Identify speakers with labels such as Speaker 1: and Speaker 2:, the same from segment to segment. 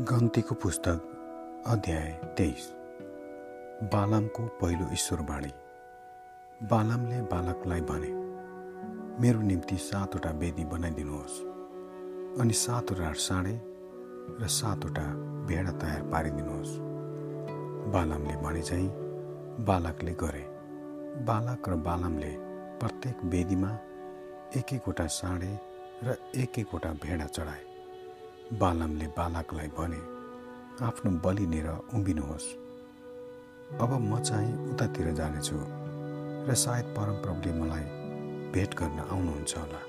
Speaker 1: गन्तीको पुस्तक अध्याय तेइस। बालामको पहिलो ईश्वरवाणी बालामले बालकलाई भने मेरो निम्ति सातवटा वेदी बनाइदिनुहोस् अनि सातवटा साँडे र सातवटा भेडा तयार पारिदिनुहोस्। बालामले भने चाहिँ बालकले गरे। बालक र बालामले प्रत्येक वेदीमा एक एकवटा साँडे र एक एकवटा भेडा चढाए। बालमले बालकलाई भने आफ्नो बलि लिएर उभिनुहोस् अब म चाहिँ उतातिर जानेछु र सायद परमप्रभुले मलाई भेट गर्न आउनुहुन्छ होला।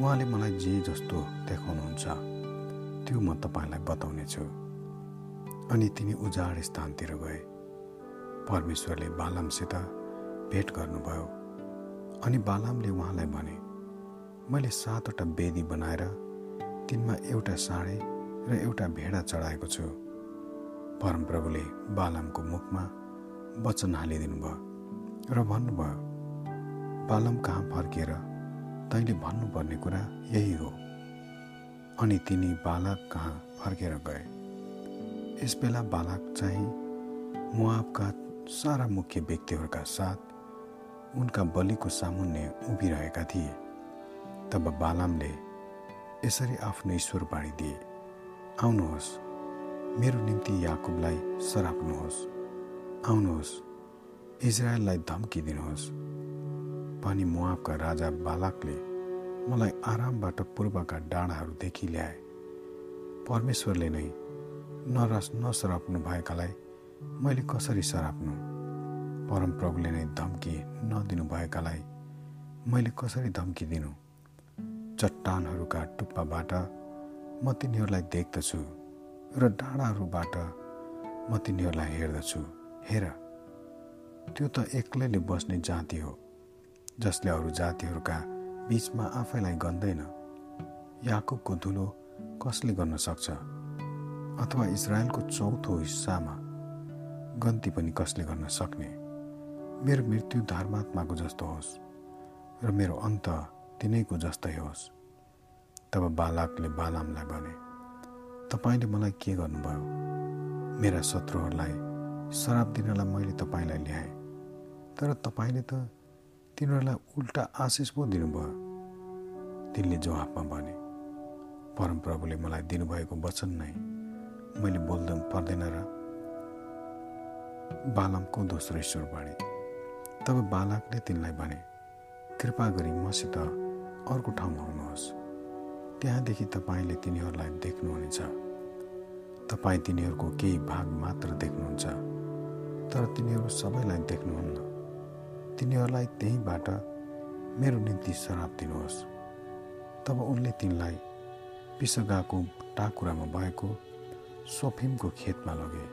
Speaker 1: उहाँले मलाई जे जस्तो देखाउनुहुन्छ त्यो म तपाईँलाई बताउनेछु। अनि तिनी उजाड स्थानतिर गए। परमेश्वरले बालमसित भेट गर्नुभयो। अनि बालमले उहाँलाई भने मैले सातवटा वेदी बनाएर तिनमा एउटा साँडे र एउटा भेडा चढाएको छु। परमप्रभुले बालमको मुखमा वचन हालिदिनु भयो र भन्नुभयो बालम कहाँ फर्किएर तैँले भन्नुपर्ने कुरा यही हो। अनि तिनी बालक कहाँ फर्केर गए? यसबेला बालक चाहिँ मुआबका सारा मुख्य व्यक्तिहरूका साथ उनका बलिको सामुन्ने उभिरहेका थिए। तब बालामले यसरी आफ्नो ईश्वर बाणी दिए। आउनुहोस्। मेरो निम्ति याकुबलाई सराप्नुहोस्। आउनुहोस्। इजरायललाई धम्की दिनुहोस्। भनी मुआबका राजा बालकले मलाई आरामबाट पूर्वका डाँडाहरूदेखि ल्याए। परमेश्वरले नै नरस नसराप्नु भएकालाई मैले कसरी सराप्नु? परमप्रभुले नै धम्की नदिनु भएकालाई मैले कसरी धम्की दिनु? चट्टानहरूका टुप्पाबाट म तिनीहरूलाई देख्दछु र डाँडाहरूबाट म तिनीहरूलाई हेर्दछु। हेर त्यो त एक्लैले बस्ने जाति हो जसले अरू जातिहरूका बिचमा आफैलाई गन्दैन। याकुबको धुलो कसले गर्न सक्छ? अथवा इजरायलको चौथो हिस्सामा गन्ती पनि कसले गर्न सक्ने? मेरो मृत्यु धर्मात्माको जस्तो होस् र मेरो अन्त तिनैको जस्तै होस्। तब बालकले बालामलाई भने तपाईँले मलाई के गर्नुभयो? मेरा शत्रुहरूलाई शराब दिनलाई मैले तपाईँलाई ल्याएँ। तर तपाईँले त तिनीहरूलाई उल्टा आशिष पो दिनुभयो। तिनले जवाफमा भने परमप्रभुले मलाई दिनुभएको वचन नै मैले बोल्नु पर्दैन र बालमको दोस्रो ईश्वरवाणी तब बालकले तिनलाई भने कृपा गरी मसित अर्को ठाउँमा आउनुहोस्। त्यहाँदेखि तपाईँले तिनीहरूलाई देख्नुहुनेछ। तपाईँ तिनीहरूको केही भाग मात्र देख्नुहुन्छ। तर तिनीहरू सबैलाई देख्नुहुन्न। तिनीहरूलाई त्यहीँबाट मेरो निम्ति शराब दिनुहोस्। तब उनले तिनलाई पिसगाको टाकुरामा भएको सोफिमको खेतमा लगे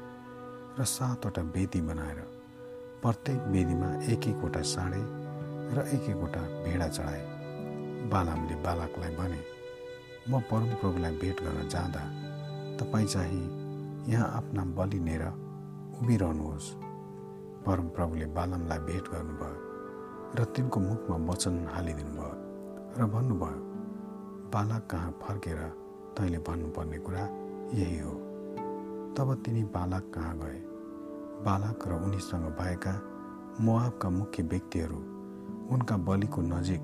Speaker 1: र सातवटा वेदी बनाएर प्रत्येक वेदीमा एक एकवटा साँडे र एक एकवटा भेडा चढाए। बालामले बालकलाई भने म परमप्रभुलाई भेट गर्न जाँदा तपाईँ चाहिँ यहाँ आफ्ना बलि लिएर उभिरहनुहोस्। परमप्रभुले बालमलाई भेट गर्नुभयो र तिनको मुखमा वचन हालिदिनु भयो र भन्नुभयो बालक कहाँ फर्केर तैँले भन्नुपर्ने कुरा यही हो। तब तिनी बालक कहाँ गए? बालक र उनीसँग भएका मुआबका मुख्य व्यक्तिहरू उनका बलिको नजिक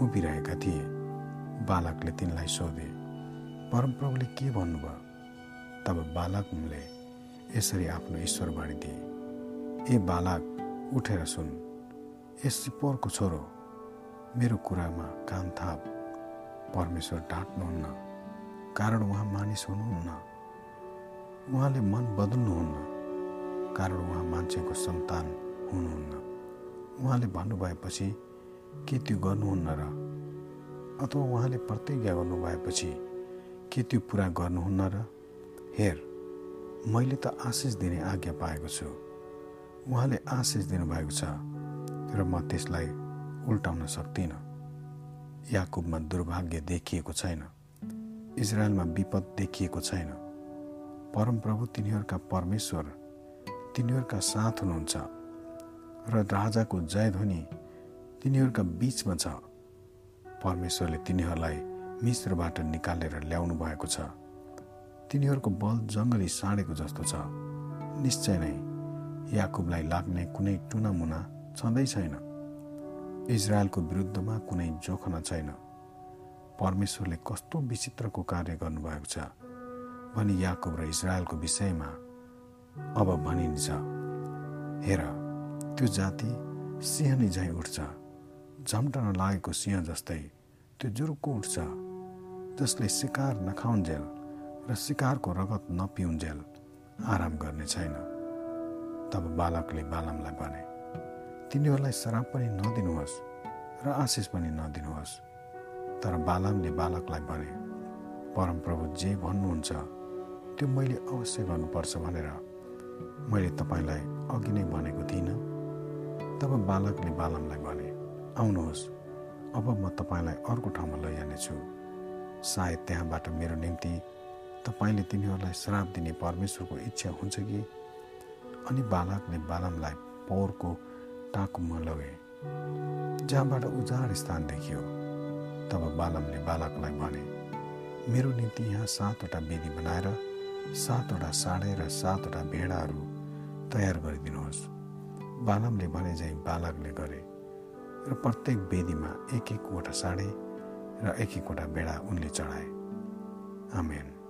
Speaker 1: उभिरहेका थिए। बालकले तिनलाई सोधे परमप्रभुले के भन्नुभयो? तब बालकले यसरी आफ्नो ईश्वरवाणी दिए ए बालक उठेर सुन यस सिपोरको छोरो मेरो कुरामा कान थाप परमेश्वर डाँट्नुहुन्न कारण उहाँ मानिस हुनुहुन्न। उहाँले मन बदल्नुहुन्न कारण उहाँ मान्छेको सन्तान हुनुहुन्न। उहाँले भन्नुभएपछि के त्यो गर्नुहुन्न र? अथवा उहाँले प्रतिज्ञा गर्नुभएपछि के त्यो पुरा गर्नुहुन्न र? हेर मैले त आशिष दिने आज्ञा पाएको छु। उहाँले आशिष दिनुभएको छ र म त्यसलाई उल्टाउन सक्दिनँ। याकुबमा दुर्भाग्य देखिएको छैन। इजरायलमा विपद देखिएको छैन। परमप्रभु तिनीहरूका परमेश्वर तिनीहरूका साथ हुनुहुन्छ। र राजाको जयध्वनि तिनीहरूका बिचमा छ। परमेश्वरले तिनीहरूलाई मिश्रबाट निकालेर ल्याउनु भएको छ। तिनीहरूको बल जङ्गली साँडेको जस्तो छ। निश्चय नै याकुबलाई लाग्ने कुनै टुनामुना छँदै छैन। इजरायलको विरुद्धमा कुनै जोखना छैन। परमेश्वरले कस्तो विचित्रको कार्य गर्नुभएको छ भनी याकुब र इजरायलको विषयमा अब भनिन्छ। हेर त्यो जाति सिंह नै झैँ उठ्छ। झम्टन लागेको सिंह जस्तै त्यो जुरुक्को उठ्छ जसले शिकार नखाउन्जेल र शिकारको रगत नपिउन्जेल आराम गर्ने छैन। तब बालकले बालमलाई भने तिनीहरूलाई श्राप पनि नदिनुहोस् र आशिष पनि नदिनुहोस्। तर बालमले बालकलाई भने परमप्रभु जे भन्नुहुन्छ त्यो मैले अवश्य गर्नुपर्छ भनेर मैले तपाईँलाई अघि नै भनेको थिइनँ। तब बालकले बालमलाई भने आउनुहोस्। अब म तपाईँलाई अर्को ठाउँमा लैजानेछु। सायद त्यहाँबाट मेरो निम्ति तपाईँले तिनीहरूलाई श्राप दिने परमेश्वरको इच्छा हुन्छ कि? अनि बालकले बालमलाई पौरको टाकुमा लगे। जहाँबाट उजाड स्थान देखियो तब बालमले बालकलाई भने मेरो निम्ति यहाँ सातवटा वेदी बनाएर सातवटा साँडे र सातवटा भेडाहरू तयार गरिदिनुहोस्। बालमले भने झैँ बालकले गरे। र प्रत्येक वेदीमा एक एकवटा साँडे र एक एकवटा भेडा उनले चढाए। आमेन।